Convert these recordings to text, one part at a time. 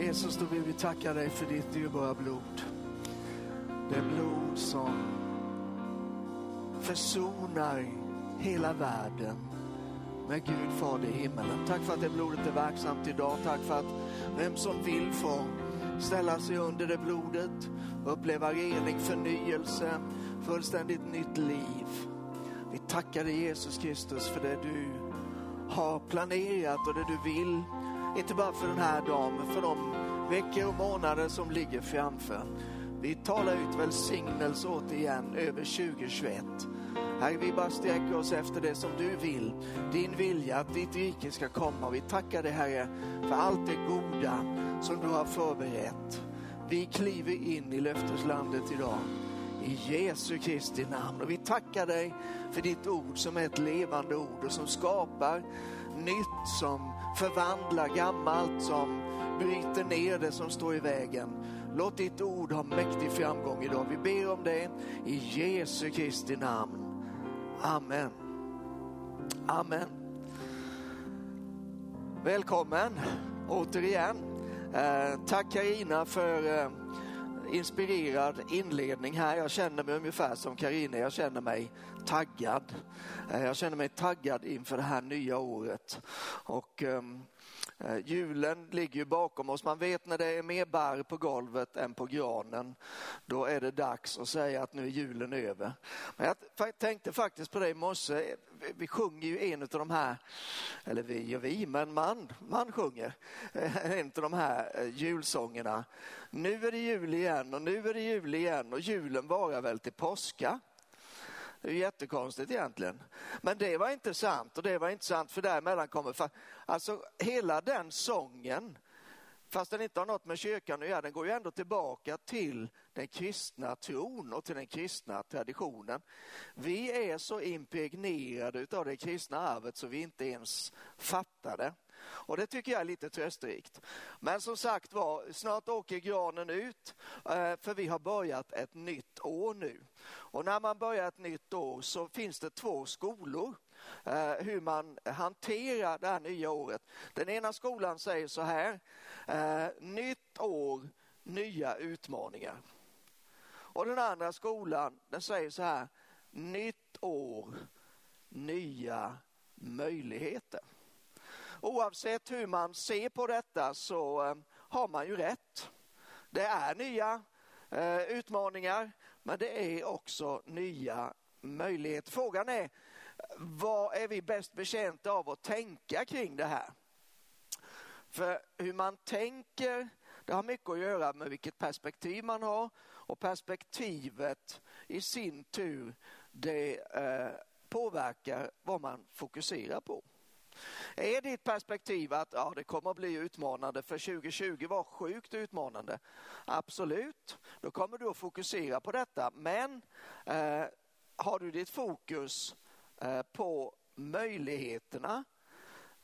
Jesus, då vill vi tacka dig för ditt dyrbara blod. Det blod som försonar hela världen med Gud Fader i himmelen. Tack för att det blodet är verksamt idag. Tack för att vem som vill får ställa sig under det blodet, uppleva rening, förnyelse, fullständigt nytt liv. Vi tackar dig Jesus Kristus för det du har planerat och det du vill. Inte bara för den här dagen, men för de veckor och månader som ligger framför. Vi talar ut välsignelse återigen över 2021. Herre, vi bara sträcker oss efter det som du vill. Din vilja, att ditt rike ska komma. Vi tackar dig Herre för allt det goda som du har förberett. Vi kliver in i löfteslandet idag. I Jesu Kristi namn. Och vi tackar dig för ditt ord som är ett levande ord och som skapar nytt, som förvandla gammalt, som bryter ner det som står i vägen. Låt ditt ord ha mäktig framgång idag. Vi ber om det i Jesu Kristi namn. Amen. Amen. Välkommen återigen. Eh, tack Karina för eh, inspirerad inledning här. Jag känner mig ungefär som Karina. jag känner mig taggad. Eh, jag känner mig taggad inför det här nya året. Och ehm, Eh, julen ligger ju bakom oss. Man vet när det är mer barr på golvet än på granen. Då är det dags att säga att nu är julen över. Men jag tänkte faktiskt på det i morse. Vi sjunger ju en av de här, eller vi och vi, men man, man sjunger eh, en av de här eh, julsångerna. Nu är det jul igen och nu är det jul igen och julen varar väl till påska. Det är jättekonstigt egentligen. Men det var inte sant och det var inte sant för däremellan kommer... Alltså hela den sången, fast den inte har något med kyrkan att göra, den går ju ändå tillbaka till den kristna tron och till den kristna traditionen. Vi är så impregnerade av det kristna arvet så vi inte ens fattar det. Och det tycker jag är lite trösterikt. Men som sagt var, snart åker granen ut eh, för vi har börjat ett nytt år nu. Och när man börjar ett nytt år så finns det två skolor eh, hur man hanterar det här nya året. Den ena skolan säger så här, eh, nytt år, nya utmaningar. Och den andra skolan den säger så här, nytt år, nya möjligheter. Oavsett hur man ser på detta så eh, har man ju rätt. Det är nya eh, utmaningar, men det är också nya möjligheter. Frågan är, vad är vi bäst betjänta av att tänka kring det här? För hur man tänker, det har mycket att göra med vilket perspektiv man har och perspektivet i sin tur, det eh, påverkar vad man fokuserar på. Är ditt perspektiv att ja, det kommer att bli utmanande för 2020 var sjukt utmanande? Absolut, då kommer du att fokusera på detta. Men eh, har du ditt fokus eh, på möjligheterna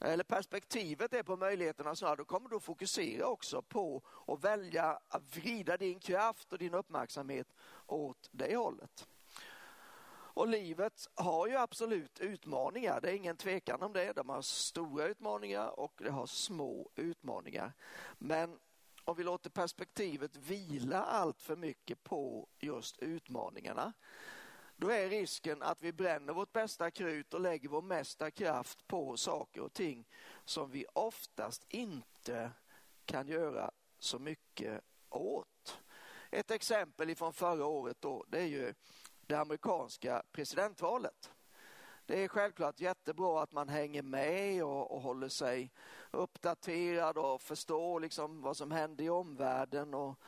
eller perspektivet är på möjligheterna så då kommer du att fokusera också på att välja att vrida din kraft och din uppmärksamhet åt det hållet. Och livet har ju absolut utmaningar, det är ingen tvekan om det. De har stora utmaningar och det har små utmaningar. Men om vi låter perspektivet vila allt för mycket på just utmaningarna, då är risken att vi bränner vårt bästa krut och lägger vår mesta kraft på saker och ting som vi oftast inte kan göra så mycket åt. Ett exempel från förra året då, det är ju det amerikanska presidentvalet. Det är självklart jättebra att man hänger med och, och håller sig uppdaterad och förstår liksom vad som händer i omvärlden. Och,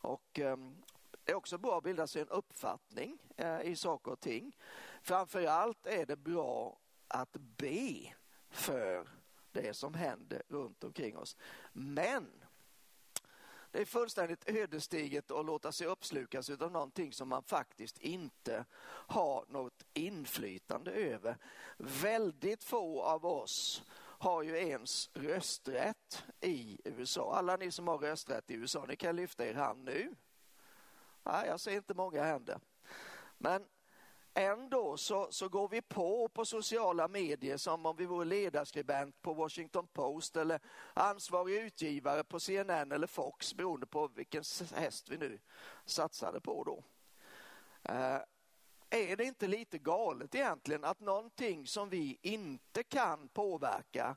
och um, det är också bra att bilda sig en uppfattning eh, i saker och ting. Framför allt är det bra att be för det som händer runt omkring oss. Men det är fullständigt ödesdigert att låta sig uppslukas av någonting som man faktiskt inte har något inflytande över. Väldigt få av oss har ju ens rösträtt i USA. Alla ni som har rösträtt i USA, ni kan lyfta er hand nu. Nej, jag ser inte många händer. Men Ändå så, så går vi på på sociala medier som om vi vore ledarskribent på Washington Post eller ansvarig utgivare på CNN eller Fox beroende på vilken häst vi nu satsade på då. Eh, är det inte lite galet egentligen att någonting som vi inte kan påverka,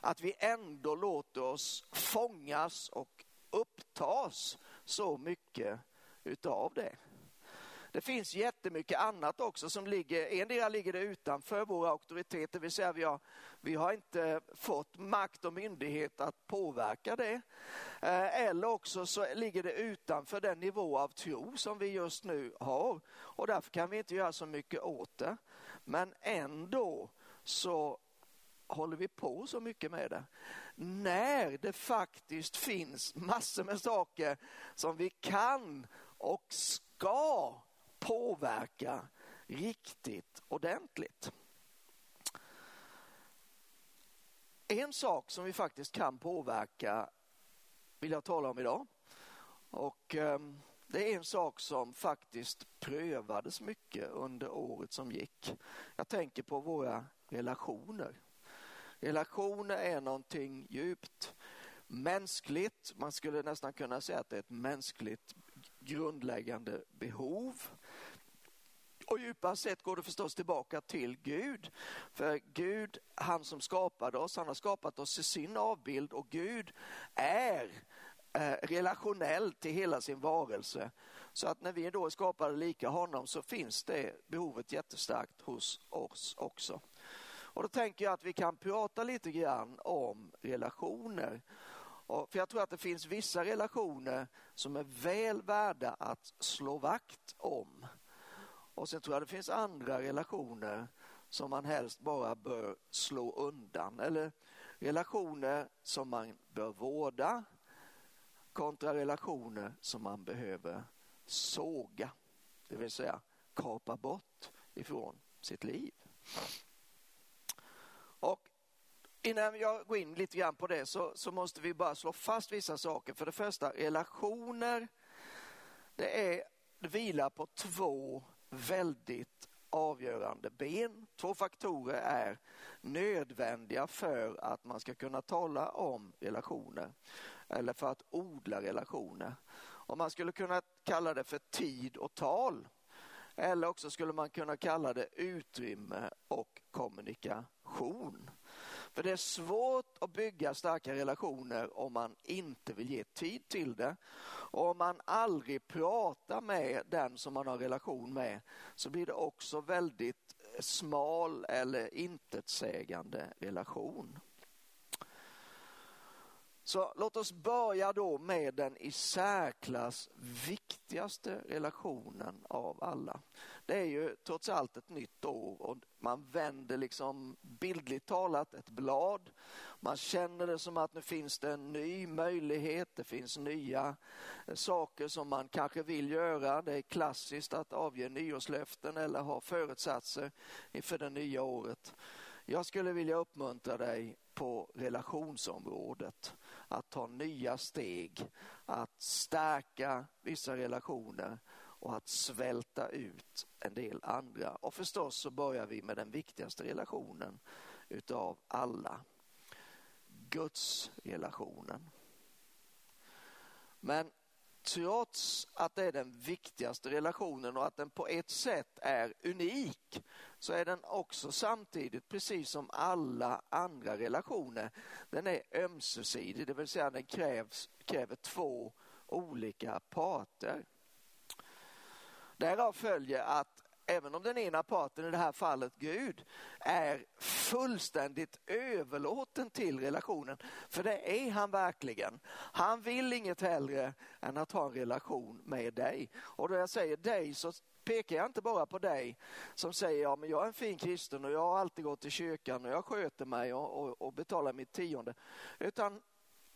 att vi ändå låter oss fångas och upptas så mycket utav det? Det finns jättemycket annat också som ligger, en del ligger det utanför vår auktoritet, det vill säga vi har, vi har inte fått makt och myndighet att påverka det. Eh, eller också så ligger det utanför den nivå av tro som vi just nu har och därför kan vi inte göra så mycket åt det. Men ändå så håller vi på så mycket med det? När det faktiskt finns massor med saker som vi kan och ska påverka riktigt ordentligt. En sak som vi faktiskt kan påverka vill jag tala om idag. Och ehm, det är en sak som faktiskt prövades mycket under året som gick. Jag tänker på våra relationer. Relationer är någonting djupt mänskligt. Man skulle nästan kunna säga att det är ett mänskligt grundläggande behov. Och djupast sett går det förstås tillbaka till Gud. För Gud, han som skapade oss, han har skapat oss i sin avbild och Gud är eh, relationell till hela sin varelse. Så att när vi då är skapade lika honom så finns det behovet jättestarkt hos oss också. Och då tänker jag att vi kan prata lite grann om relationer. Och för jag tror att det finns vissa relationer som är väl värda att slå vakt om. Och sen tror jag det finns andra relationer som man helst bara bör slå undan. Eller relationer som man bör vårda kontra relationer som man behöver såga. Det vill säga kapa bort ifrån sitt liv. Och innan jag går in lite grann på det så, så måste vi bara slå fast vissa saker. För det första, relationer, det, är, det vilar på två väldigt avgörande ben. Två faktorer är nödvändiga för att man ska kunna tala om relationer eller för att odla relationer. Och man skulle kunna kalla det för tid och tal. Eller också skulle man kunna kalla det utrymme och kommunikation. För det är svårt att bygga starka relationer om man inte vill ge tid till det. Och om man aldrig pratar med den som man har relation med så blir det också väldigt eh, smal eller intetsägande relation. Så låt oss börja då med den i särklass viktigaste relationen av alla. Det är ju trots allt ett nytt år och man vänder liksom bildligt talat ett blad. Man känner det som att nu finns det en ny möjlighet, det finns nya eh, saker som man kanske vill göra. Det är klassiskt att avge nyårslöften eller ha förutsatser inför det nya året. Jag skulle vilja uppmuntra dig på relationsområdet att ta nya steg, att stärka vissa relationer och att svälta ut en del andra. Och förstås så börjar vi med den viktigaste relationen utav alla. Guds relationen. Men trots att det är den viktigaste relationen och att den på ett sätt är unik så är den också samtidigt, precis som alla andra relationer, den är ömsesidig, det vill säga den krävs, kräver två olika parter. Därav följer att även om den ena parten, i det här fallet Gud, är fullständigt överlåten till relationen, för det är han verkligen. Han vill inget hellre än att ha en relation med dig. Och då jag säger dig så pekar jag inte bara på dig som säger ja men jag är en fin kristen och jag har alltid gått till kyrkan och jag sköter mig och, och, och betalar mitt tionde. Utan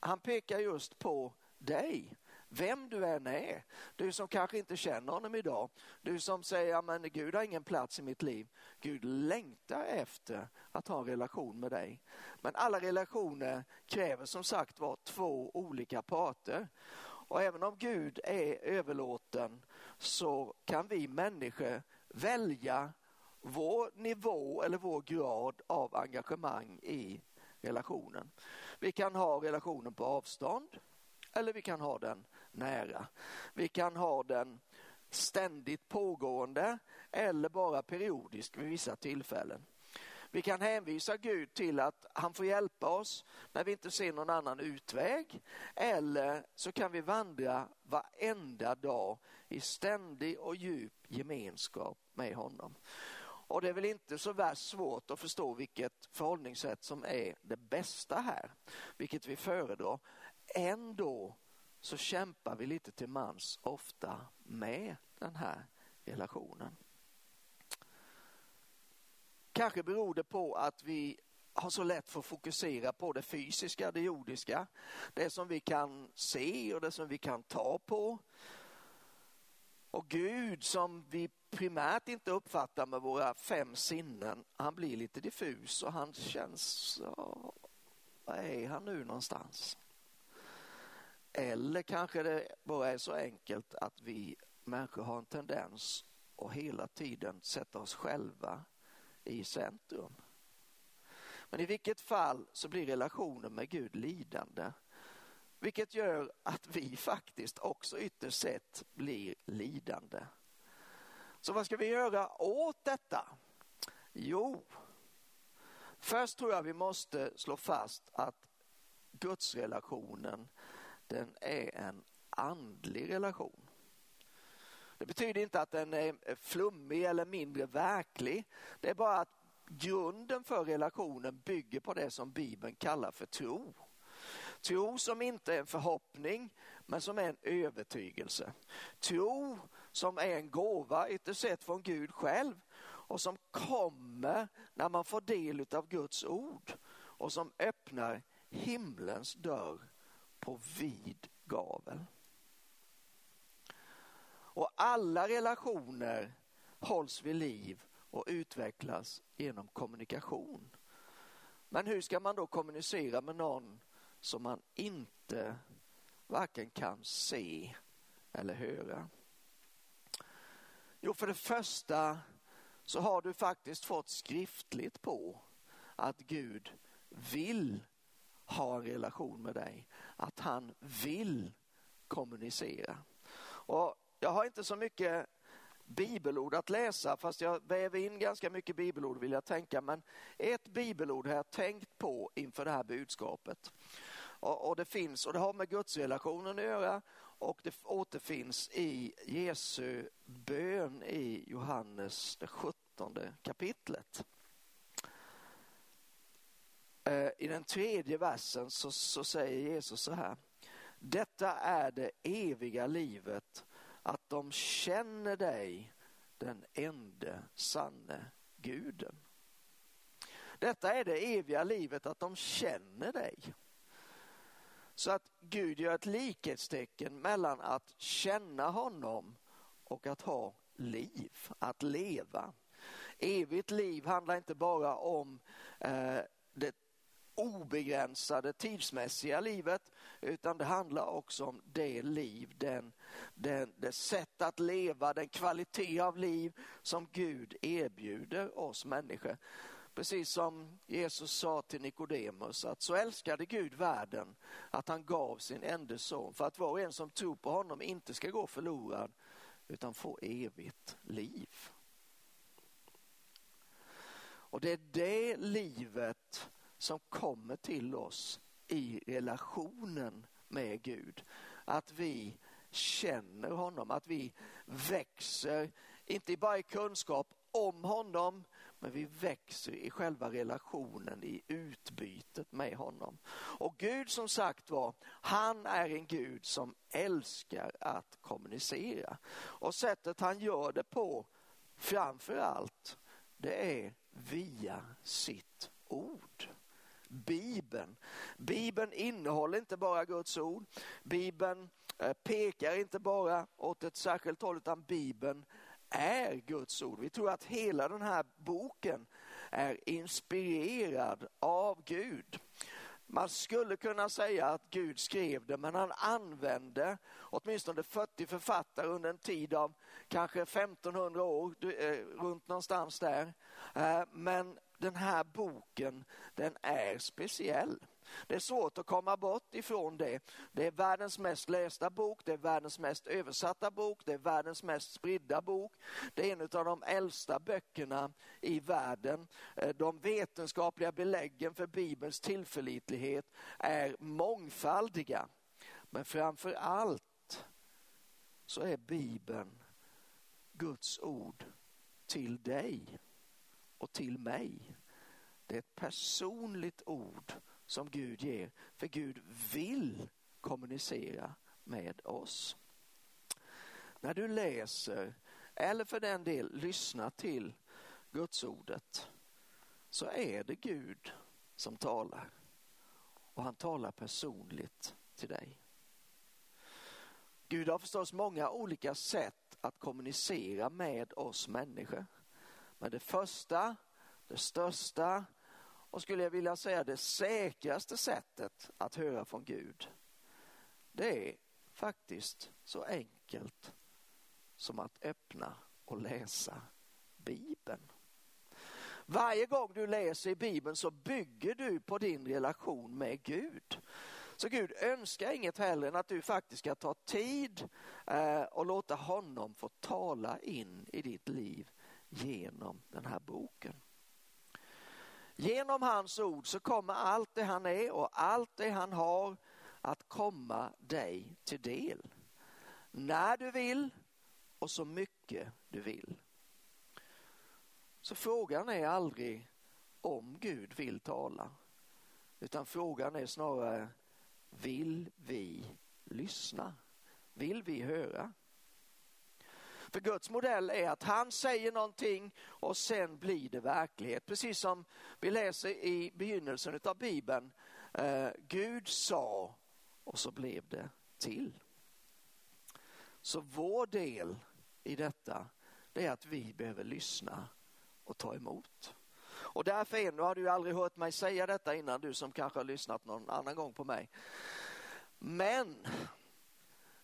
han pekar just på dig vem du än är. Du som kanske inte känner honom idag. Du som säger men Gud har ingen plats i mitt liv. Gud längtar efter att ha en relation med dig. Men alla relationer kräver som sagt var två olika parter. Och även om Gud är överlåten så kan vi människor välja vår nivå eller vår grad av engagemang i relationen. Vi kan ha relationen på avstånd eller vi kan ha den nära. Vi kan ha den ständigt pågående eller bara periodisk vid vissa tillfällen. Vi kan hänvisa Gud till att han får hjälpa oss när vi inte ser någon annan utväg. Eller så kan vi vandra varenda dag i ständig och djup gemenskap med honom. Och det är väl inte så värst svårt att förstå vilket förhållningssätt som är det bästa här, vilket vi föredrar. Ändå så kämpar vi lite till mans ofta med den här relationen. Kanske beror det på att vi har så lätt för att fokusera på det fysiska, det jordiska, det som vi kan se och det som vi kan ta på. Och Gud som vi primärt inte uppfattar med våra fem sinnen, han blir lite diffus och han känns, ja, var är han nu någonstans? Eller kanske det bara är så enkelt att vi människor har en tendens att hela tiden sätta oss själva i centrum. Men i vilket fall så blir relationen med Gud lidande. Vilket gör att vi faktiskt också ytterst sett blir lidande. Så vad ska vi göra åt detta? Jo, först tror jag vi måste slå fast att gudsrelationen den är en andlig relation. Det betyder inte att den är flummig eller mindre verklig. Det är bara att grunden för relationen bygger på det som Bibeln kallar för tro. Tro som inte är en förhoppning men som är en övertygelse. Tro som är en gåva ytterst sett från Gud själv och som kommer när man får del av Guds ord och som öppnar himlens dörr på vid gavel. Och alla relationer hålls vid liv och utvecklas genom kommunikation. Men hur ska man då kommunicera med någon som man inte varken kan se eller höra? Jo, för det första så har du faktiskt fått skriftligt på att Gud vill ha en relation med dig, att han vill kommunicera. Och jag har inte så mycket bibelord att läsa, fast jag väver in ganska mycket bibelord vill jag tänka. Men ett bibelord har jag tänkt på inför det här budskapet. Och, och det finns, och det har med gudsrelationen att göra och det återfinns i Jesu bön i Johannes det 17 kapitlet. Eh, I den tredje versen så, så säger Jesus så här. Detta är det eviga livet att de känner dig, den ende sanne guden. Detta är det eviga livet, att de känner dig. Så att Gud gör ett likhetstecken mellan att känna honom och att ha liv, att leva. Evigt liv handlar inte bara om eh, det obegränsade tidsmässiga livet utan det handlar också om det liv, den, den, det sätt att leva, den kvalitet av liv som Gud erbjuder oss människor. Precis som Jesus sa till Nikodemus att så älskade Gud världen att han gav sin enda son för att var och en som tror på honom inte ska gå förlorad utan få evigt liv. Och det är det livet som kommer till oss i relationen med Gud. Att vi känner honom, att vi växer, inte bara i kunskap om honom, men vi växer i själva relationen, i utbytet med honom. Och Gud som sagt var, han är en Gud som älskar att kommunicera. Och sättet han gör det på, framför allt, det är via sitt ord. Bibeln. Bibeln innehåller inte bara Guds ord. Bibeln eh, pekar inte bara åt ett särskilt håll utan Bibeln är Guds ord. Vi tror att hela den här boken är inspirerad av Gud. Man skulle kunna säga att Gud skrev det, men han använde åtminstone 40 författare under en tid av kanske 1500 år, eh, runt någonstans där. Eh, men den här boken, den är speciell. Det är svårt att komma bort ifrån det. Det är världens mest lästa bok, det är världens mest översatta bok, det är världens mest spridda bok. Det är en av de äldsta böckerna i världen. Eh, de vetenskapliga beläggen för Bibelns tillförlitlighet är mångfaldiga. Men framför allt så är Bibeln Guds ord till dig och till mig. Det är ett personligt ord som Gud ger, för Gud vill kommunicera med oss. När du läser, eller för den del lyssnar till Gudsordet, så är det Gud som talar. Och han talar personligt till dig. Gud har förstås många olika sätt att kommunicera med oss människor. Men det första, det största och skulle jag vilja säga det säkraste sättet att höra från Gud, det är faktiskt så enkelt som att öppna och läsa Bibeln. Varje gång du läser i Bibeln så bygger du på din relation med Gud. Så Gud önskar inget hellre än att du faktiskt ska ta tid eh, och låta honom få tala in i ditt liv genom den här boken. Genom hans ord så kommer allt det han är och allt det han har att komma dig till del. När du vill och så mycket du vill. Så frågan är aldrig om Gud vill tala, utan frågan är snarare vill vi lyssna? Vill vi höra? För Guds modell är att han säger någonting och sen blir det verklighet. Precis som vi läser i begynnelsen av Bibeln. Eh, Gud sa och så blev det till. Så vår del i detta det är att vi behöver lyssna och ta emot. Och därför är, nu har du aldrig hört mig säga detta innan, du som kanske har lyssnat någon annan gång på mig. Men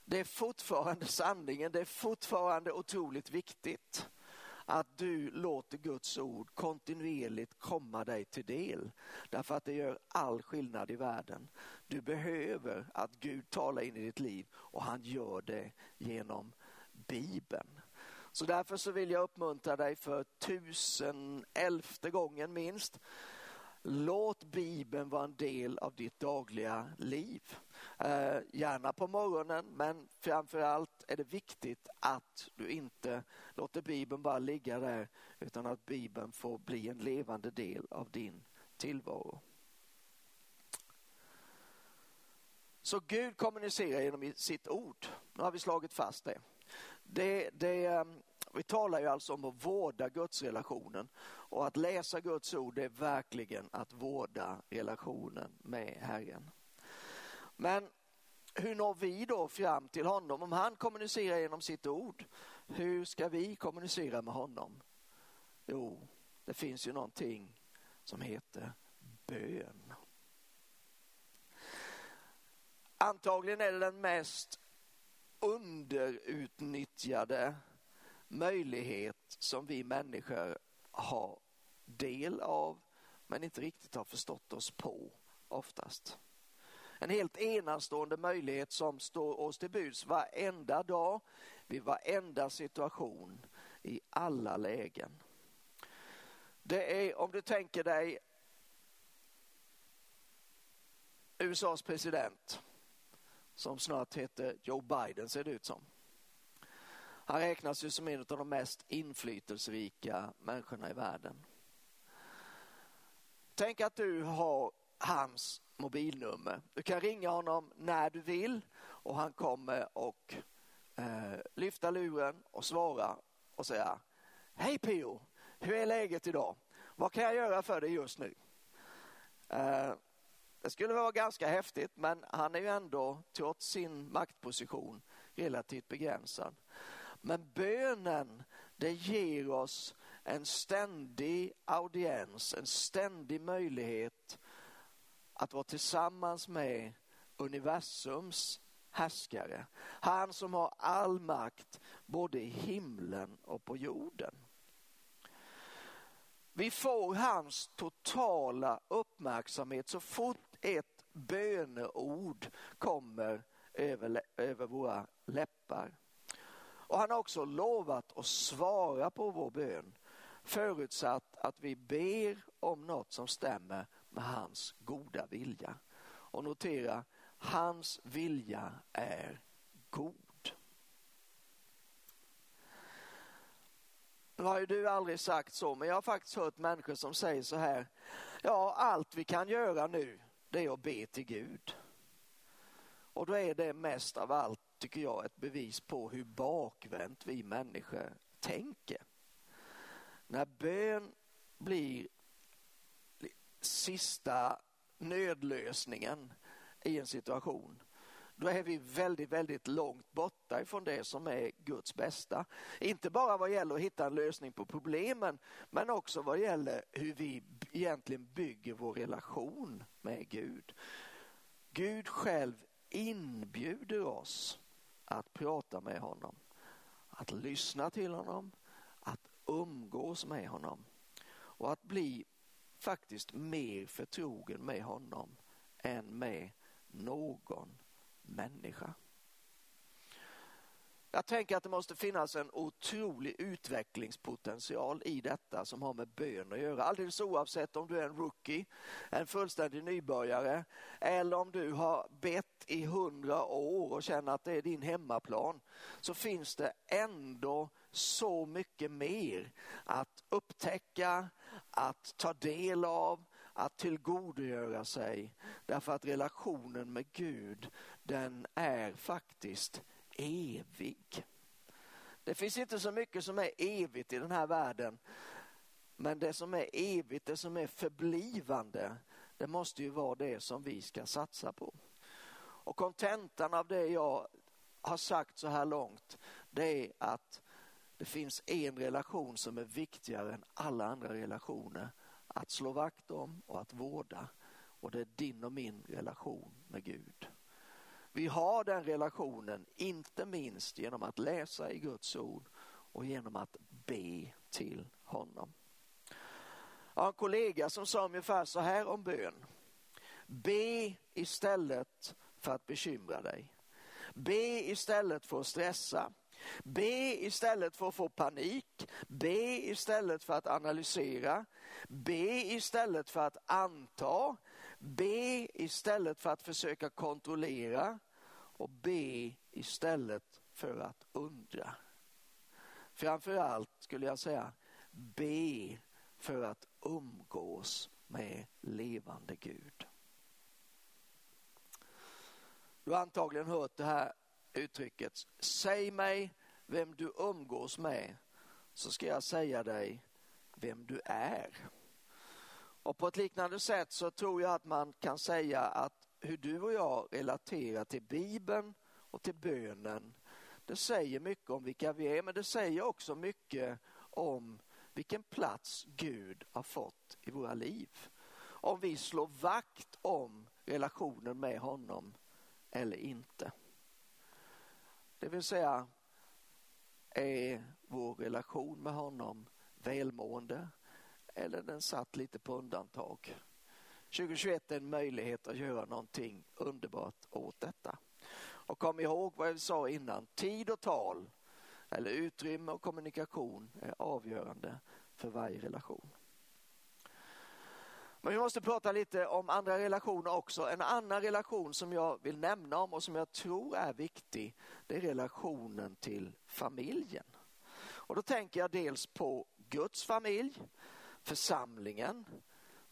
det är fortfarande sanningen, det är fortfarande otroligt viktigt att du låter Guds ord kontinuerligt komma dig till del. Därför att det gör all skillnad i världen. Du behöver att Gud talar in i ditt liv och han gör det genom Bibeln. Så därför så vill jag uppmuntra dig för tusen elfte gången minst. Låt Bibeln vara en del av ditt dagliga liv. Eh, gärna på morgonen, men framför allt är det viktigt att du inte låter Bibeln bara ligga där, utan att Bibeln får bli en levande del av din tillvaro. Så Gud kommunicerar genom sitt ord. Nu har vi slagit fast det. det, det eh, vi talar ju alltså om att vårda Gudsrelationen och att läsa Guds ord är verkligen att vårda relationen med Herren. Men hur når vi då fram till honom? Om han kommunicerar genom sitt ord, hur ska vi kommunicera med honom? Jo, det finns ju någonting som heter bön. Antagligen är det den mest underutnyttjade möjlighet som vi människor har del av men inte riktigt har förstått oss på oftast. En helt enastående möjlighet som står oss till buds varenda dag, vid varenda situation, i alla lägen. Det är, om du tänker dig USAs president, som snart heter Joe Biden ser det ut som. Han räknas ju som en av de mest inflytelserika människorna i världen. Tänk att du har hans mobilnummer. Du kan ringa honom när du vill och han kommer och eh, lyfta luren och svara och säga Hej Pio, hur är läget idag? Vad kan jag göra för dig just nu? Eh, det skulle vara ganska häftigt men han är ju ändå trots sin maktposition relativt begränsad. Men bönen, det ger oss en ständig audiens, en ständig möjlighet att vara tillsammans med universums härskare. Han som har all makt både i himlen och på jorden. Vi får hans totala uppmärksamhet så fort ett böneord kommer över, över våra läppar. Och han har också lovat att svara på vår bön förutsatt att vi ber om något som stämmer med hans goda vilja. Och notera, hans vilja är god. Nu har ju du aldrig sagt så, men jag har faktiskt hört människor som säger så här. Ja, allt vi kan göra nu, det är att be till Gud. Och då är det mest av allt, tycker jag, ett bevis på hur bakvänt vi människor tänker. När bön blir sista nödlösningen i en situation, då är vi väldigt, väldigt långt borta ifrån det som är Guds bästa. Inte bara vad gäller att hitta en lösning på problemen, men också vad gäller hur vi egentligen bygger vår relation med Gud. Gud själv inbjuder oss att prata med honom, att lyssna till honom, att umgås med honom och att bli faktiskt mer förtrogen med honom än med någon människa. Jag tänker att det måste finnas en otrolig utvecklingspotential i detta som har med bön att göra. Alldeles oavsett om du är en rookie, en fullständig nybörjare eller om du har bett i hundra år och känner att det är din hemmaplan så finns det ändå så mycket mer att upptäcka, att ta del av, att tillgodogöra sig. Därför att relationen med Gud, den är faktiskt evig. Det finns inte så mycket som är evigt i den här världen. Men det som är evigt, det som är förblivande, det måste ju vara det som vi ska satsa på. Och kontentan av det jag har sagt så här långt, det är att det finns en relation som är viktigare än alla andra relationer att slå vakt om och att vårda. Och det är din och min relation med Gud. Vi har den relationen inte minst genom att läsa i Guds ord och genom att be till honom. Jag har en kollega som sa ungefär så här om bön. Be istället för att bekymra dig. Be istället för att stressa. Be istället för att få panik. Be istället för att analysera. Be istället för att anta. Be istället för att försöka kontrollera och be istället för att undra. Framförallt skulle jag säga be för att umgås med levande Gud. Du har antagligen hört det här uttrycket. Säg mig vem du umgås med så ska jag säga dig vem du är. Och på ett liknande sätt så tror jag att man kan säga att hur du och jag relaterar till Bibeln och till bönen, det säger mycket om vilka vi är, men det säger också mycket om vilken plats Gud har fått i våra liv. Om vi slår vakt om relationen med honom eller inte. Det vill säga, är vår relation med honom välmående eller den satt lite på undantag? 2021 är en möjlighet att göra någonting underbart åt detta. Och kom ihåg vad jag sa innan, tid och tal eller utrymme och kommunikation är avgörande för varje relation. Men vi måste prata lite om andra relationer också. En annan relation som jag vill nämna om och som jag tror är viktig, det är relationen till familjen. Och då tänker jag dels på Guds familj, församlingen,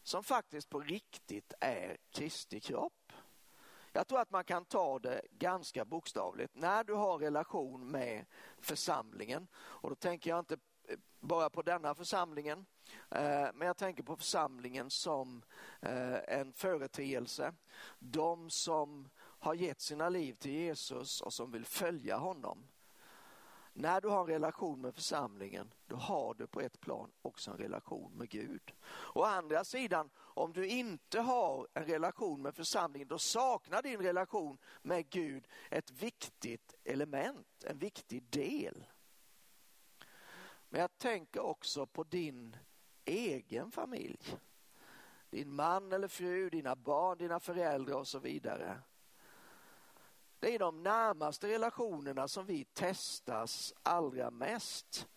som faktiskt på riktigt är Kristi kropp. Jag tror att man kan ta det ganska bokstavligt. När du har relation med församlingen, och då tänker jag inte eh, bara på denna församlingen, eh, men jag tänker på församlingen som eh, en företeelse. De som har gett sina liv till Jesus och som vill följa honom när du har en relation med församlingen, då har du på ett plan också en relation med Gud. Å andra sidan, om du inte har en relation med församlingen, då saknar din relation med Gud ett viktigt element, en viktig del. Men jag tänker också på din egen familj. Din man eller fru, dina barn, dina föräldrar och så vidare. Det är de närmaste relationerna som vi testas allra mest.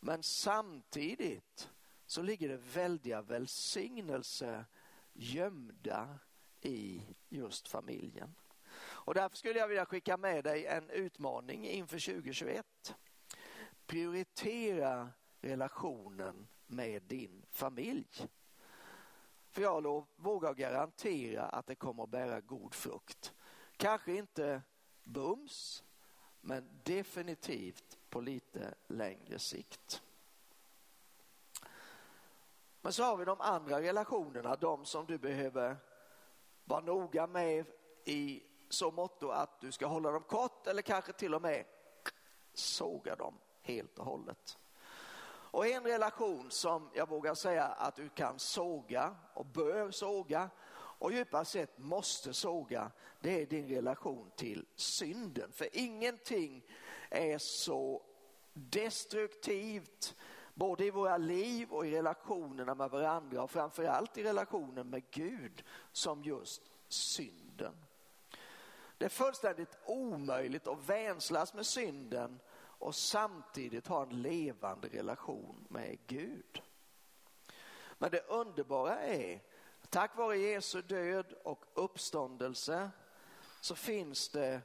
Men samtidigt så ligger det väldiga välsignelse gömda i just familjen. Och därför skulle jag vilja skicka med dig en utmaning inför 2021. Prioritera relationen med din familj. För jag vågar garantera att det kommer att bära god frukt. Kanske inte bums, men definitivt på lite längre sikt. Men så har vi de andra relationerna, de som du behöver vara noga med i så motto att du ska hålla dem kort eller kanske till och med såga dem helt och hållet. Och en relation som jag vågar säga att du kan såga och bör såga och djupast sett måste såga, det är din relation till synden. För ingenting är så destruktivt både i våra liv och i relationerna med varandra och framförallt i relationen med Gud som just synden. Det är fullständigt omöjligt att vänslas med synden och samtidigt ha en levande relation med Gud. Men det underbara är Tack vare Jesu död och uppståndelse så finns det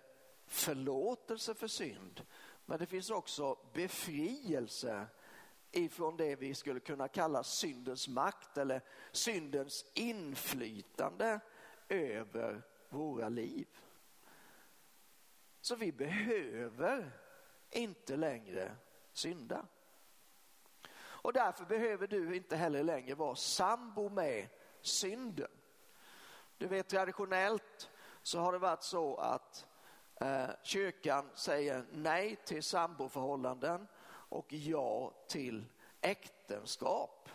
förlåtelse för synd. Men det finns också befrielse ifrån det vi skulle kunna kalla syndens makt eller syndens inflytande över våra liv. Så vi behöver inte längre synda. Och därför behöver du inte heller längre vara sambo med synden. Du vet traditionellt så har det varit så att eh, kyrkan säger nej till samboförhållanden och ja till äktenskap.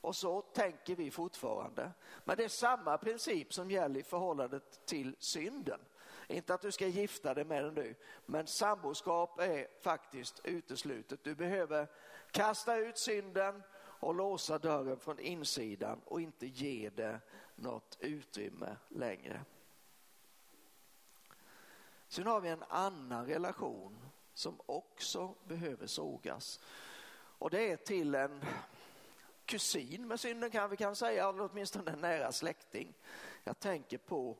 Och så tänker vi fortfarande. Men det är samma princip som gäller i förhållandet till synden. Inte att du ska gifta dig med den nu, men samboskap är faktiskt uteslutet. Du behöver kasta ut synden och låsa dörren från insidan och inte ge det något utrymme längre. Sen har vi en annan relation som också behöver sågas. Och det är till en kusin med synden kan vi kan säga, eller åtminstone en nära släkting. Jag tänker på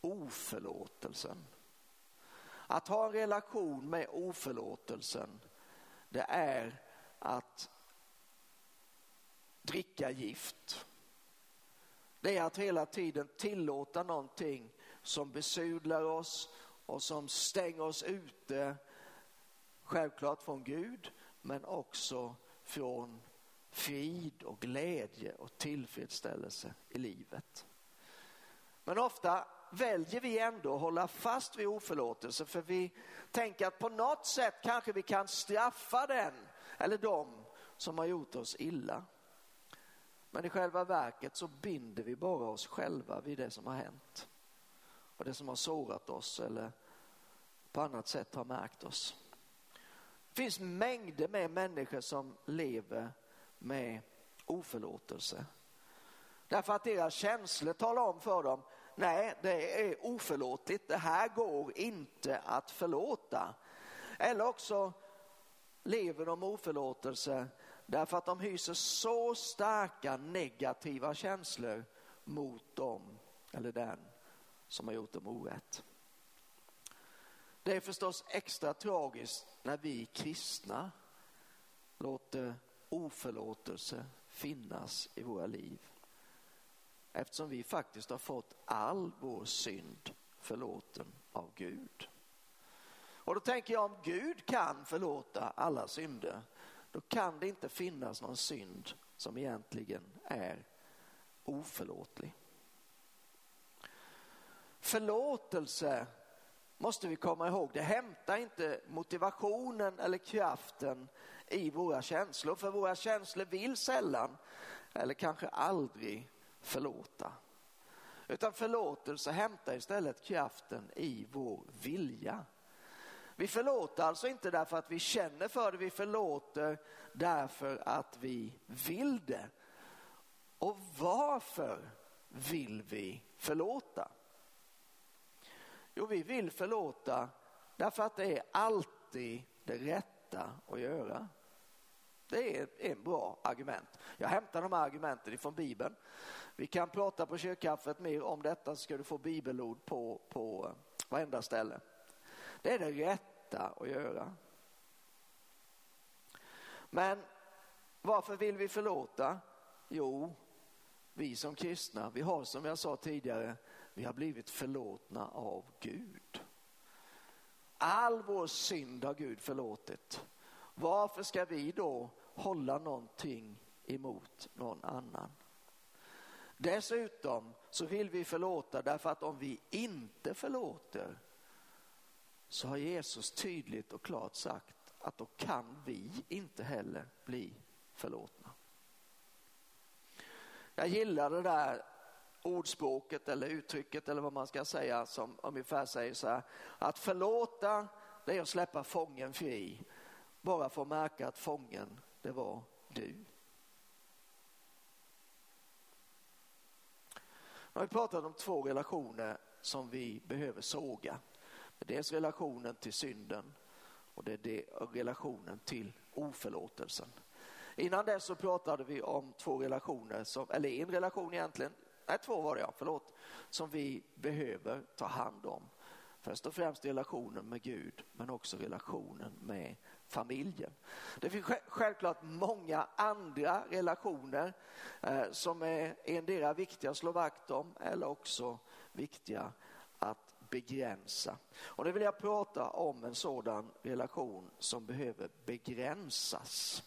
oförlåtelsen. Att ha en relation med oförlåtelsen, det är att dricka gift. Det är att hela tiden tillåta någonting som besudlar oss och som stänger oss ute, självklart från Gud, men också från frid och glädje och tillfredsställelse i livet. Men ofta väljer vi ändå att hålla fast vid oförlåtelse för vi tänker att på något sätt kanske vi kan straffa den eller dem som har gjort oss illa. Men i själva verket så binder vi bara oss själva vid det som har hänt och det som har sårat oss eller på annat sätt har märkt oss. Det finns mängder med människor som lever med oförlåtelse. Därför att deras känslor talar om för dem, nej det är oförlåtligt, det här går inte att förlåta. Eller också lever de oförlåtelse Därför att de hyser så starka negativa känslor mot dem eller den som har gjort dem orätt. Det är förstås extra tragiskt när vi kristna låter oförlåtelse finnas i våra liv. Eftersom vi faktiskt har fått all vår synd förlåten av Gud. Och då tänker jag om Gud kan förlåta alla synder då kan det inte finnas någon synd som egentligen är oförlåtlig. Förlåtelse måste vi komma ihåg, det hämtar inte motivationen eller kraften i våra känslor. För våra känslor vill sällan, eller kanske aldrig, förlåta. Utan förlåtelse hämtar istället kraften i vår vilja. Vi förlåter alltså inte därför att vi känner för det, vi förlåter därför att vi vill det. Och varför vill vi förlåta? Jo, vi vill förlåta därför att det är alltid det rätta att göra. Det är ett bra argument. Jag hämtar de här argumenten ifrån Bibeln. Vi kan prata på kyrkkaffet mer om detta så ska du få bibelord på, på eh, varenda ställe. Det är det rätta att göra. Men varför vill vi förlåta? Jo, vi som kristna, vi har som jag sa tidigare, vi har blivit förlåtna av Gud. All vår synd har Gud förlåtit. Varför ska vi då hålla någonting emot någon annan? Dessutom så vill vi förlåta därför att om vi inte förlåter så har Jesus tydligt och klart sagt att då kan vi inte heller bli förlåtna. Jag gillar det där ordspråket eller uttrycket eller vad man ska säga som ungefär säger så här att förlåta det är att släppa fången fri bara för att märka att fången det var du. Nu har vi pratat om två relationer som vi behöver såga. Dels relationen till synden och det är relationen till oförlåtelsen. Innan dess så pratade vi om två relationer, som, eller en relation egentligen, nej två var det ja, förlåt, som vi behöver ta hand om. Först och främst relationen med Gud men också relationen med familjen. Det finns självklart många andra relationer eh, som är endera viktiga att slå vakt om eller också viktiga att begränsa. Och nu vill jag prata om en sådan relation som behöver begränsas.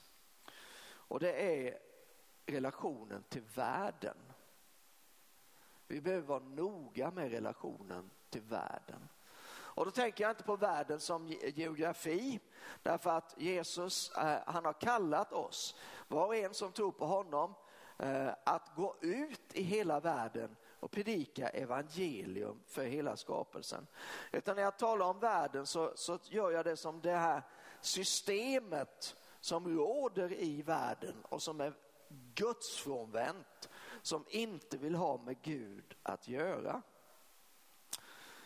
Och det är relationen till världen. Vi behöver vara noga med relationen till världen. Och då tänker jag inte på världen som geografi, därför att Jesus, eh, han har kallat oss, var och en som tror på honom, eh, att gå ut i hela världen och predika evangelium för hela skapelsen. Utan när jag talar om världen så, så gör jag det som det här systemet som råder i världen och som är gudsfrånvänt, som inte vill ha med Gud att göra.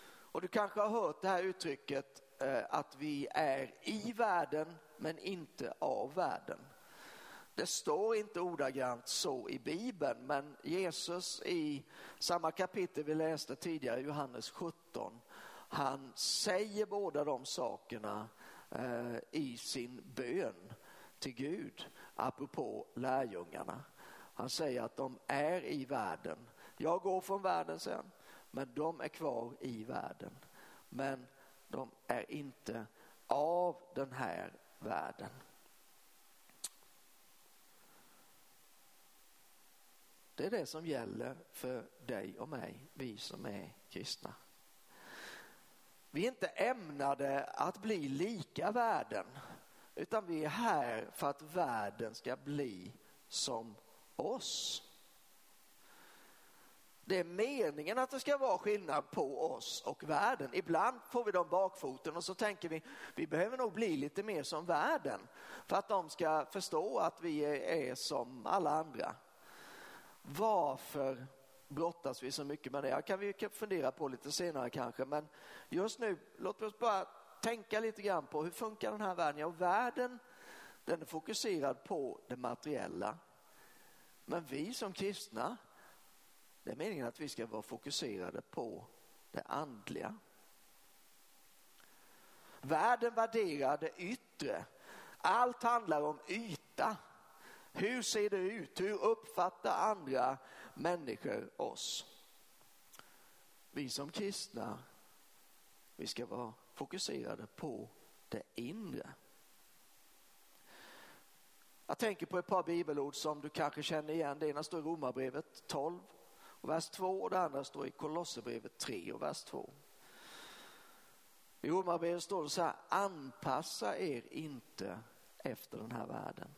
Och du kanske har hört det här uttrycket eh, att vi är i världen men inte av världen. Det står inte ordagrant så i Bibeln, men Jesus i samma kapitel vi läste tidigare, Johannes 17, han säger båda de sakerna eh, i sin bön till Gud, apropå lärjungarna. Han säger att de är i världen. Jag går från världen sen, men de är kvar i världen. Men de är inte av den här världen. Det är det som gäller för dig och mig, vi som är kristna. Vi är inte ämnade att bli lika världen, utan vi är här för att världen ska bli som oss. Det är meningen att det ska vara skillnad på oss och världen. Ibland får vi dem bakfoten och så tänker vi, vi behöver nog bli lite mer som världen för att de ska förstå att vi är som alla andra. Varför brottas vi så mycket med det? Det kan vi fundera på lite senare kanske, men just nu, låt oss bara tänka lite grann på hur funkar den här världen? Ja, världen den är fokuserad på det materiella. Men vi som kristna, det är meningen att vi ska vara fokuserade på det andliga. Världen värderar det yttre. Allt handlar om yta. Hur ser det ut? Hur uppfattar andra människor oss? Vi som kristna, vi ska vara fokuserade på det inre. Jag tänker på ett par bibelord som du kanske känner igen. Det ena står i Romarbrevet 12 och vers 2 och det andra står i Kolosserbrevet 3 och vers 2. I Romarbrevet står det så här, anpassa er inte efter den här världen.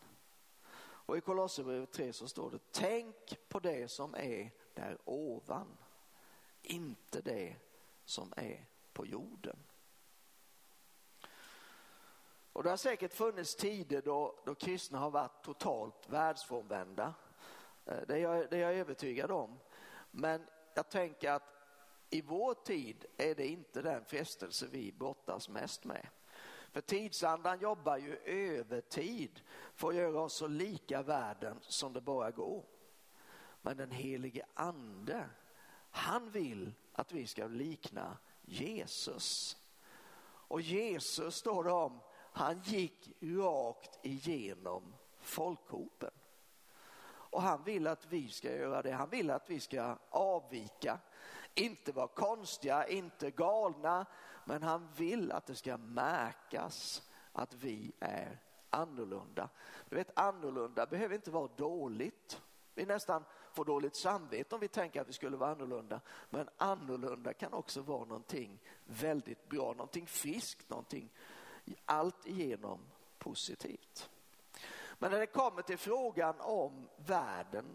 Och i Kolosserbrevet 3 så står det, tänk på det som är där ovan, inte det som är på jorden. Och det har säkert funnits tider då, då kristna har varit totalt världsfrånvända. Eh, det är, jag, det är jag övertygad om. Men jag tänker att i vår tid är det inte den frestelse vi brottas mest med. För tidsandan jobbar ju övertid för att göra oss så lika världen som det bara går. Men den helige ande, han vill att vi ska likna Jesus. Och Jesus står det om, han gick rakt igenom folkhopen. Och han vill att vi ska göra det. Han vill att vi ska avvika, inte vara konstiga, inte galna, men han vill att det ska märkas att vi är annorlunda. Du vet, annorlunda behöver inte vara dåligt. Vi nästan får dåligt samvete om vi tänker att vi skulle vara annorlunda. Men annorlunda kan också vara någonting väldigt bra, någonting friskt, någonting allt igenom positivt. Men när det kommer till frågan om världen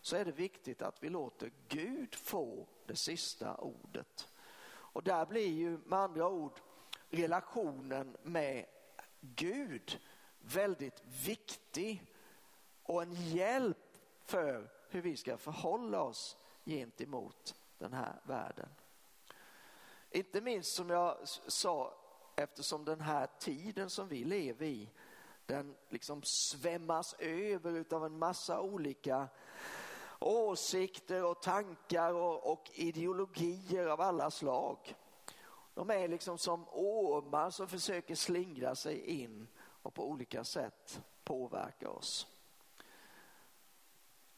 så är det viktigt att vi låter Gud få det sista ordet. Och där blir ju med andra ord relationen med Gud väldigt viktig och en hjälp för hur vi ska förhålla oss gentemot den här världen. Inte minst som jag sa, eftersom den här tiden som vi lever i, den liksom svämmas över av en massa olika åsikter och tankar och, och ideologier av alla slag. De är liksom som ormar som försöker slingra sig in och på olika sätt påverka oss.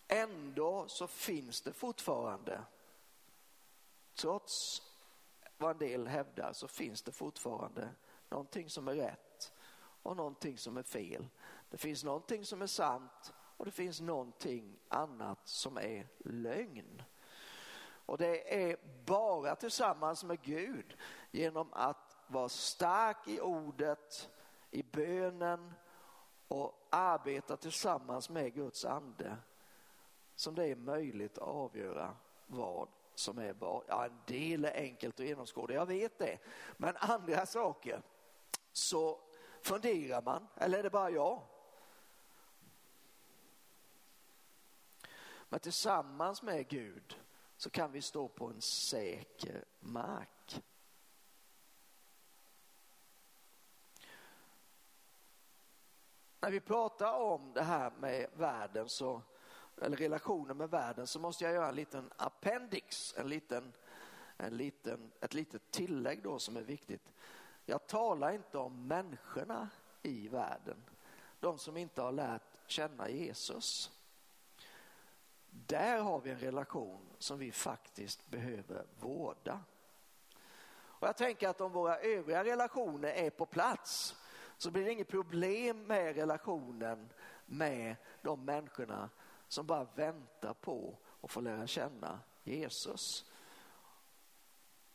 Ändå så finns det fortfarande, trots vad en del hävdar, så finns det fortfarande någonting som är rätt och någonting som är fel. Det finns någonting som är sant och det finns någonting annat som är lögn. Och det är bara tillsammans med Gud genom att vara stark i ordet, i bönen och arbeta tillsammans med Guds ande som det är möjligt att avgöra vad som är vad. Ja, en del är enkelt att genomskåda, jag vet det. Men andra saker så funderar man, eller är det bara jag? Men tillsammans med Gud så kan vi stå på en säker mark. När vi pratar om det här med världen så, eller relationen med världen så måste jag göra en liten appendix, en liten, en liten, ett litet tillägg då som är viktigt. Jag talar inte om människorna i världen, de som inte har lärt känna Jesus. Där har vi en relation som vi faktiskt behöver vårda. Och jag tänker att om våra övriga relationer är på plats så blir det inget problem med relationen med de människorna som bara väntar på att få lära känna Jesus.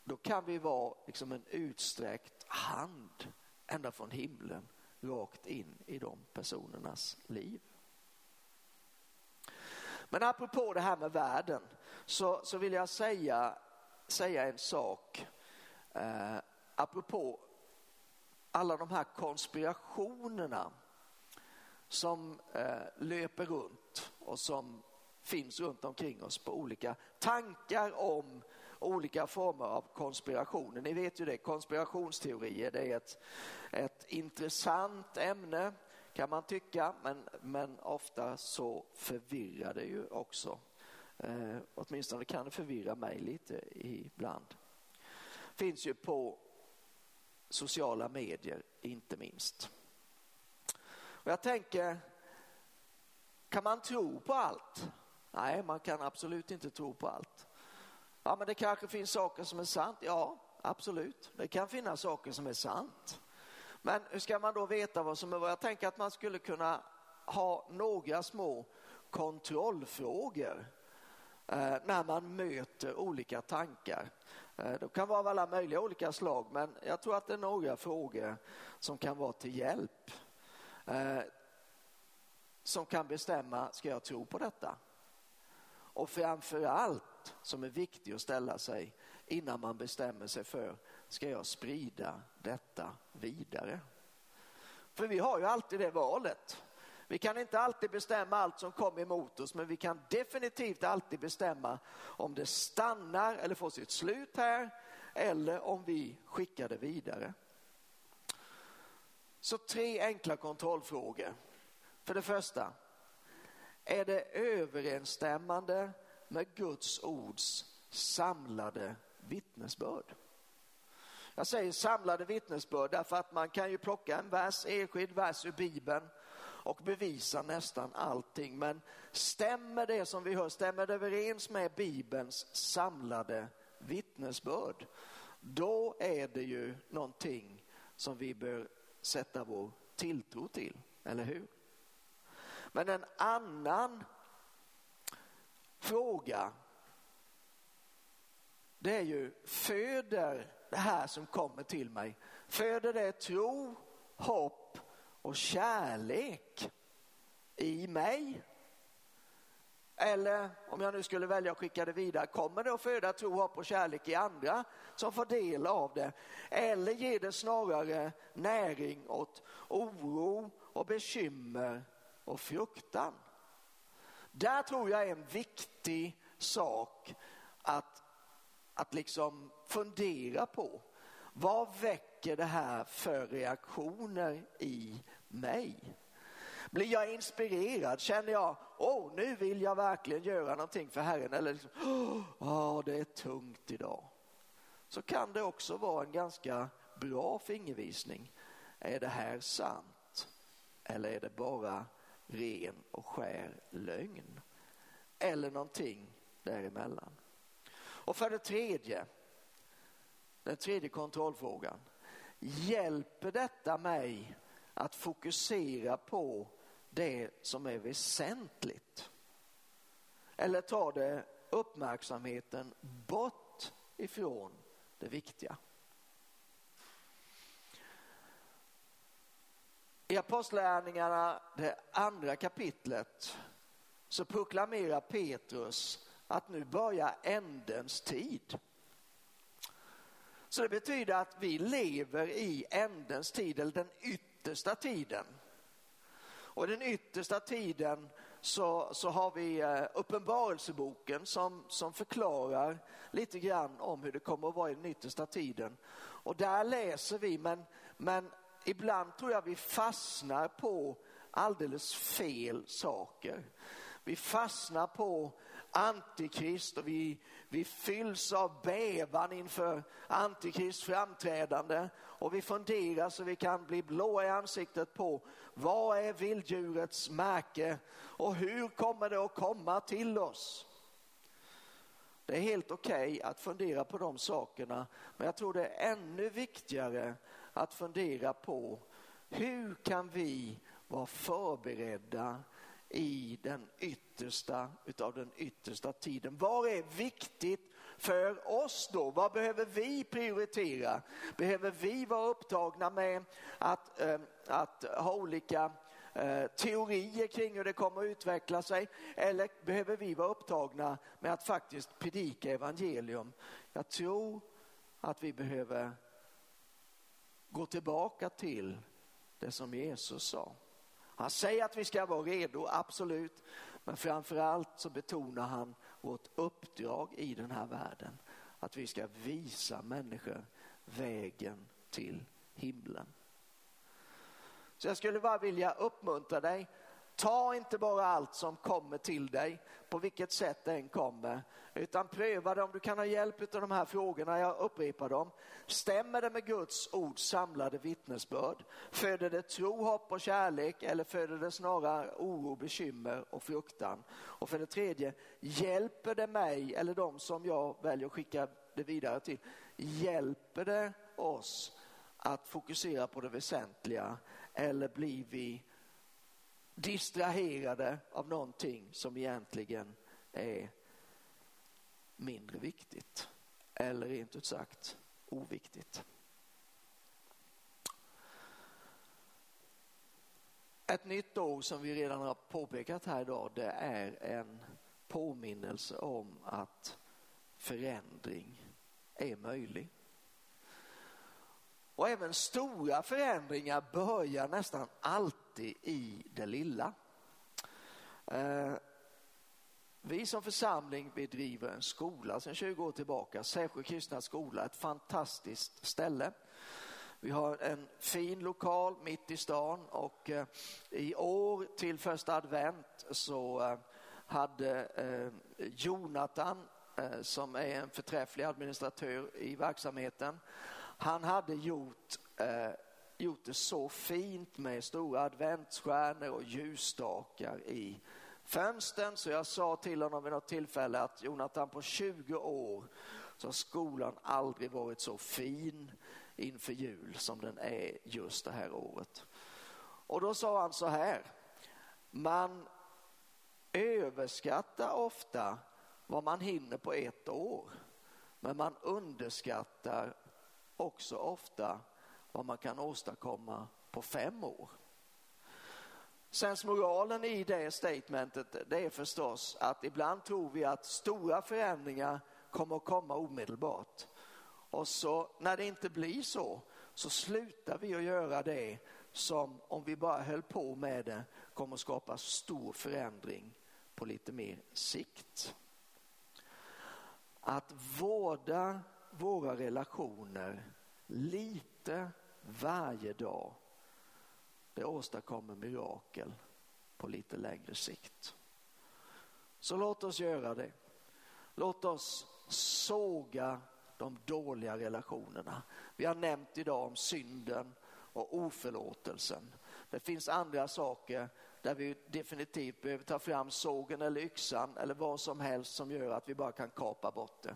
Då kan vi vara liksom en utsträckt hand ända från himlen rakt in i de personernas liv. Men apropå det här med världen så, så vill jag säga, säga en sak. Eh, apropå alla de här konspirationerna som eh, löper runt och som finns runt omkring oss på olika tankar om olika former av konspirationer. Ni vet ju det, konspirationsteorier det är ett, ett intressant ämne kan man tycka, men, men ofta så förvirrar det ju också. Eh, åtminstone kan det förvirra mig lite ibland. Finns ju på sociala medier, inte minst. Och jag tänker, kan man tro på allt? Nej, man kan absolut inte tro på allt. Ja, men det kanske finns saker som är sant. Ja, absolut. Det kan finnas saker som är sant. Men hur ska man då veta vad som är vad? Jag tänker att man skulle kunna ha några små kontrollfrågor eh, när man möter olika tankar. Eh, de kan vara av alla möjliga olika slag men jag tror att det är några frågor som kan vara till hjälp. Eh, som kan bestämma, ska jag tro på detta? Och framför allt som är viktigt att ställa sig innan man bestämmer sig för, ska jag sprida detta vidare? För vi har ju alltid det valet. Vi kan inte alltid bestämma allt som kommer emot oss men vi kan definitivt alltid bestämma om det stannar eller får sitt slut här eller om vi skickar det vidare. Så tre enkla kontrollfrågor. För det första, är det överensstämmande med Guds ords samlade vittnesbörd? Jag säger samlade vittnesbörd därför att man kan ju plocka en vers, enskild vers ur Bibeln och bevisa nästan allting. Men stämmer det som vi hör, stämmer det överens med Bibelns samlade vittnesbörd, då är det ju någonting som vi bör sätta vår tilltro till, eller hur? Men en annan fråga det är ju, föder det här som kommer till mig, föder det tro, hopp och kärlek i mig? Eller om jag nu skulle välja att skicka det vidare, kommer det att föda tro, hopp och kärlek i andra som får del av det? Eller ger det snarare näring åt oro och bekymmer och fruktan? Där tror jag är en viktig sak att, att liksom fundera på. Vad väcker det här för reaktioner i mig? Blir jag inspirerad? Känner jag, åh, oh, nu vill jag verkligen göra någonting för Herren? Eller liksom, åh, oh, det är tungt idag. Så kan det också vara en ganska bra fingervisning. Är det här sant? Eller är det bara ren och skär lögn? Eller någonting däremellan. Och för det tredje, den tredje kontrollfrågan. Hjälper detta mig att fokusera på det som är väsentligt? Eller tar det uppmärksamheten bort ifrån det viktiga? I Apostlagärningarna, det andra kapitlet, så proklamerar Petrus att nu börjar ändens tid. Så det betyder att vi lever i ändens tid, eller den yttersta tiden. Och den yttersta tiden så, så har vi eh, Uppenbarelseboken som, som förklarar lite grann om hur det kommer att vara i den yttersta tiden. Och där läser vi, men, men ibland tror jag vi fastnar på alldeles fel saker. Vi fastnar på antikrist och vi, vi fylls av bävan inför antikrist framträdande och vi funderar så vi kan bli blåa i ansiktet på vad är vilddjurets märke och hur kommer det att komma till oss? Det är helt okej okay att fundera på de sakerna men jag tror det är ännu viktigare att fundera på hur kan vi vara förberedda i den yttersta utav den yttersta tiden. Vad är viktigt för oss då? Vad behöver vi prioritera? Behöver vi vara upptagna med att, äh, att ha olika äh, teorier kring hur det kommer att utveckla sig? Eller behöver vi vara upptagna med att faktiskt predika evangelium? Jag tror att vi behöver gå tillbaka till det som Jesus sa. Han säger att vi ska vara redo, absolut. Men framför allt så betonar han vårt uppdrag i den här världen. Att vi ska visa människor vägen till himlen. Så jag skulle bara vilja uppmuntra dig Ta inte bara allt som kommer till dig, på vilket sätt det än kommer, utan pröva det om du kan ha hjälp av de här frågorna, jag upprepar dem. Stämmer det med Guds ord samlade vittnesbörd? Föder det tro, hopp och kärlek eller föder det snarare oro, bekymmer och fruktan? Och för det tredje, hjälper det mig eller de som jag väljer att skicka det vidare till, hjälper det oss att fokusera på det väsentliga eller blir vi distraherade av någonting som egentligen är mindre viktigt eller rent ut sagt oviktigt. Ett nytt ord som vi redan har påpekat här idag det är en påminnelse om att förändring är möjlig. Och även stora förändringar börjar nästan alltid i det lilla. Eh, vi som församling bedriver en skola sedan 20 år tillbaka, Sävsjö kristna skola, ett fantastiskt ställe. Vi har en fin lokal mitt i stan och eh, i år till första advent så eh, hade eh, Jonathan eh, som är en förträfflig administratör i verksamheten han hade gjort, eh, gjort det så fint med stora adventsstjärnor och ljusstakar i fönstren så jag sa till honom vid något tillfälle att Jonathan på 20 år så har skolan aldrig varit så fin inför jul som den är just det här året. Och då sa han så här, man överskattar ofta vad man hinner på ett år men man underskattar också ofta vad man kan åstadkomma på fem år. Sensmoralen i det statementet det är förstås att ibland tror vi att stora förändringar kommer att komma omedelbart. Och så när det inte blir så, så slutar vi att göra det som om vi bara höll på med det kommer att skapa stor förändring på lite mer sikt. Att vårda våra relationer lite varje dag, det åstadkommer mirakel på lite längre sikt. Så låt oss göra det. Låt oss såga de dåliga relationerna. Vi har nämnt idag om synden och oförlåtelsen. Det finns andra saker där vi definitivt behöver ta fram sågen eller yxan eller vad som helst som gör att vi bara kan kapa bort det.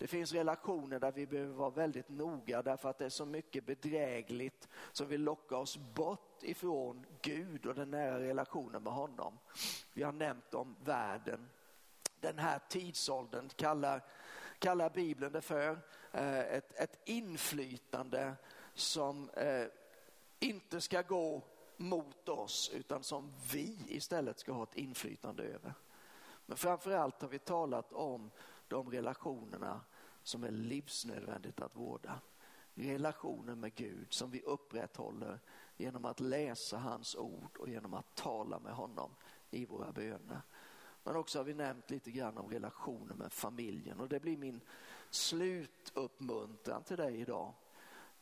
Det finns relationer där vi behöver vara väldigt noga därför att det är så mycket bedrägligt som vill locka oss bort ifrån Gud och den nära relationen med honom. Vi har nämnt om världen. Den här tidsåldern kallar, kallar Bibeln det för eh, ett, ett inflytande som eh, inte ska gå mot oss utan som vi istället ska ha ett inflytande över. Men framför allt har vi talat om de relationerna som är livsnödvändigt att vårda. Relationen med Gud som vi upprätthåller genom att läsa hans ord och genom att tala med honom i våra böner. Men också har vi nämnt lite grann om relationen med familjen och det blir min slutuppmuntran till dig idag.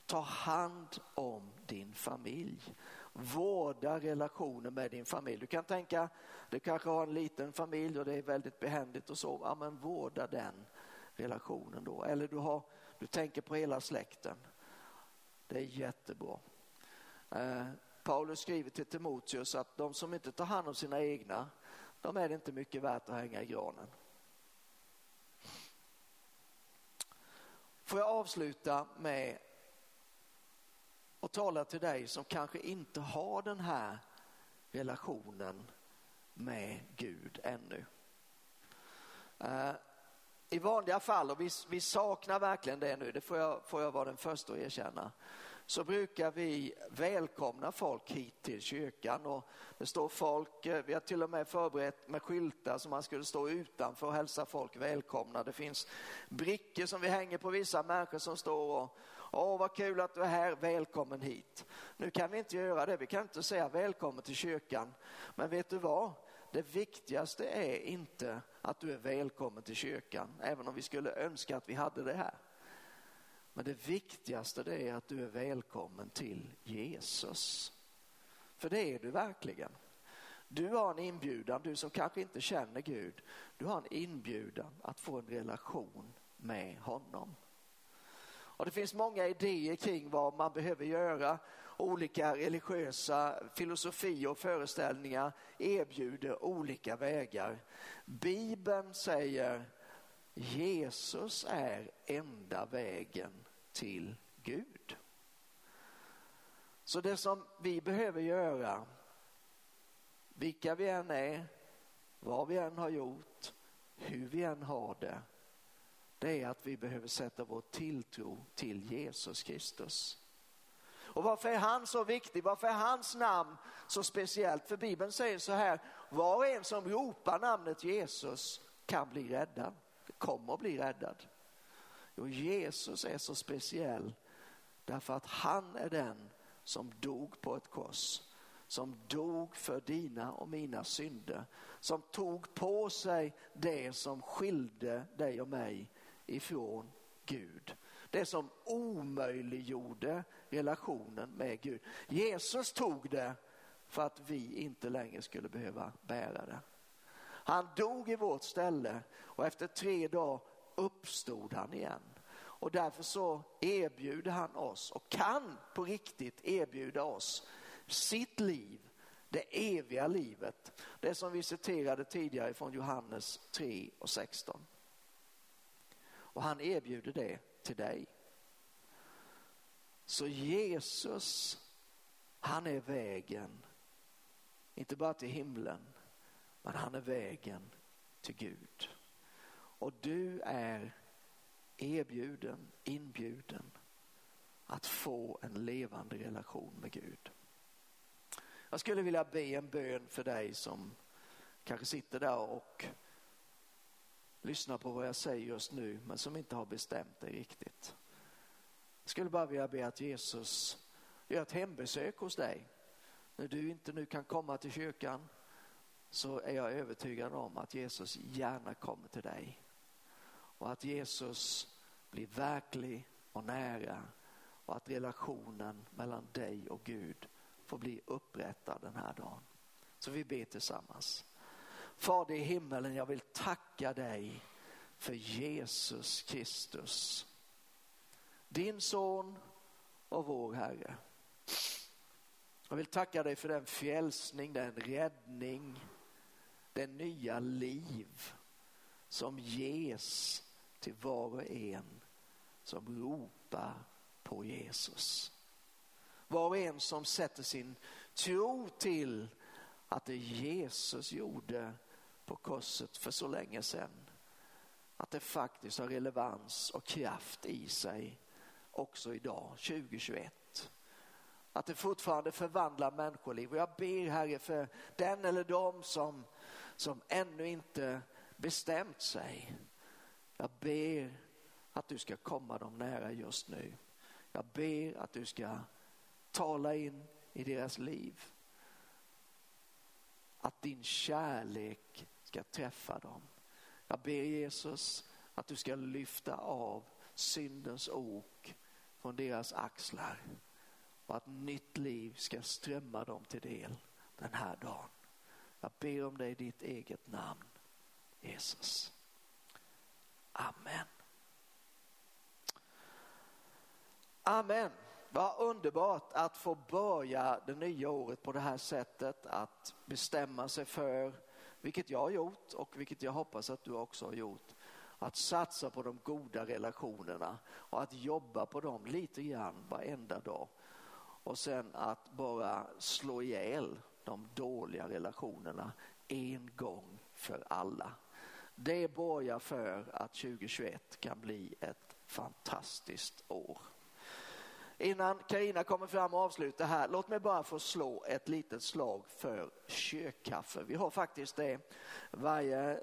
Ta hand om din familj. Vårda relationen med din familj. Du kan tänka, du kanske har en liten familj och det är väldigt behändigt och så, ja men vårda den relationen då. Eller du, har, du tänker på hela släkten. Det är jättebra. Eh, Paulus skriver till Timoteus att de som inte tar hand om sina egna, de är det inte mycket värt att hänga i granen. Får jag avsluta med att tala till dig som kanske inte har den här relationen med Gud ännu. Eh, i vanliga fall, och vi, vi saknar verkligen det nu, det får jag, får jag vara den första att erkänna, så brukar vi välkomna folk hit till kyrkan och det står folk, eh, vi har till och med förberett med skyltar som man skulle stå utanför och hälsa folk välkomna. Det finns brickor som vi hänger på vissa människor som står och Åh, vad kul att du är här, välkommen hit. Nu kan vi inte göra det, vi kan inte säga välkommen till kyrkan. Men vet du vad? Det viktigaste är inte att du är välkommen till kyrkan, även om vi skulle önska att vi hade det här. Men det viktigaste det är att du är välkommen till Jesus. För det är du verkligen. Du har en inbjudan, du som kanske inte känner Gud, du har en inbjudan att få en relation med honom. Och det finns många idéer kring vad man behöver göra olika religiösa filosofier och föreställningar erbjuder olika vägar. Bibeln säger Jesus är enda vägen till Gud. Så det som vi behöver göra, vilka vi än är, vad vi än har gjort, hur vi än har det, det är att vi behöver sätta vår tilltro till Jesus Kristus. Och varför är han så viktig? Varför är hans namn så speciellt? För Bibeln säger så här, var och en som ropar namnet Jesus kan bli räddad, kommer att bli räddad. Jo, Jesus är så speciell därför att han är den som dog på ett kors som dog för dina och mina synder, som tog på sig det som skilde dig och mig ifrån Gud. Det som omöjliggjorde relationen med Gud. Jesus tog det för att vi inte längre skulle behöva bära det. Han dog i vårt ställe och efter tre dagar uppstod han igen. Och därför så erbjuder han oss och kan på riktigt erbjuda oss sitt liv, det eviga livet. Det som vi citerade tidigare från Johannes 3 och 16. Och han erbjuder det till dig. Så Jesus, han är vägen, inte bara till himlen, men han är vägen till Gud. Och du är erbjuden, inbjuden att få en levande relation med Gud. Jag skulle vilja be en bön för dig som kanske sitter där och lyssnar på vad jag säger just nu men som inte har bestämt dig riktigt. Jag skulle bara vilja be att Jesus gör ett hembesök hos dig. När du inte nu kan komma till kyrkan så är jag övertygad om att Jesus gärna kommer till dig. Och att Jesus blir verklig och nära och att relationen mellan dig och Gud får bli upprättad den här dagen. Så vi ber tillsammans. Fader i himmelen, jag vill tacka dig för Jesus Kristus. Din son och vår Herre. Jag vill tacka dig för den frälsning, den räddning, det nya liv som ges till var och en som ropar på Jesus. Var och en som sätter sin tro till att det Jesus gjorde på korset för så länge sedan, att det faktiskt har relevans och kraft i sig också idag, 2021. Att det fortfarande förvandlar människoliv. Och jag ber Herre för den eller de som, som ännu inte bestämt sig. Jag ber att du ska komma dem nära just nu. Jag ber att du ska tala in i deras liv. Att din kärlek ska träffa dem. Jag ber Jesus att du ska lyfta av syndens ok från deras axlar och att nytt liv ska strömma dem till del den här dagen. Jag ber om det i ditt eget namn, Jesus. Amen. Amen. Vad underbart att få börja det nya året på det här sättet, att bestämma sig för, vilket jag har gjort och vilket jag hoppas att du också har gjort, att satsa på de goda relationerna och att jobba på dem lite grann varenda dag. Och sen att bara slå ihjäl de dåliga relationerna en gång för alla. Det borgar för att 2021 kan bli ett fantastiskt år. Innan Karina kommer fram och avslutar här, låt mig bara få slå ett litet slag för kökkaffe. Vi har faktiskt det varje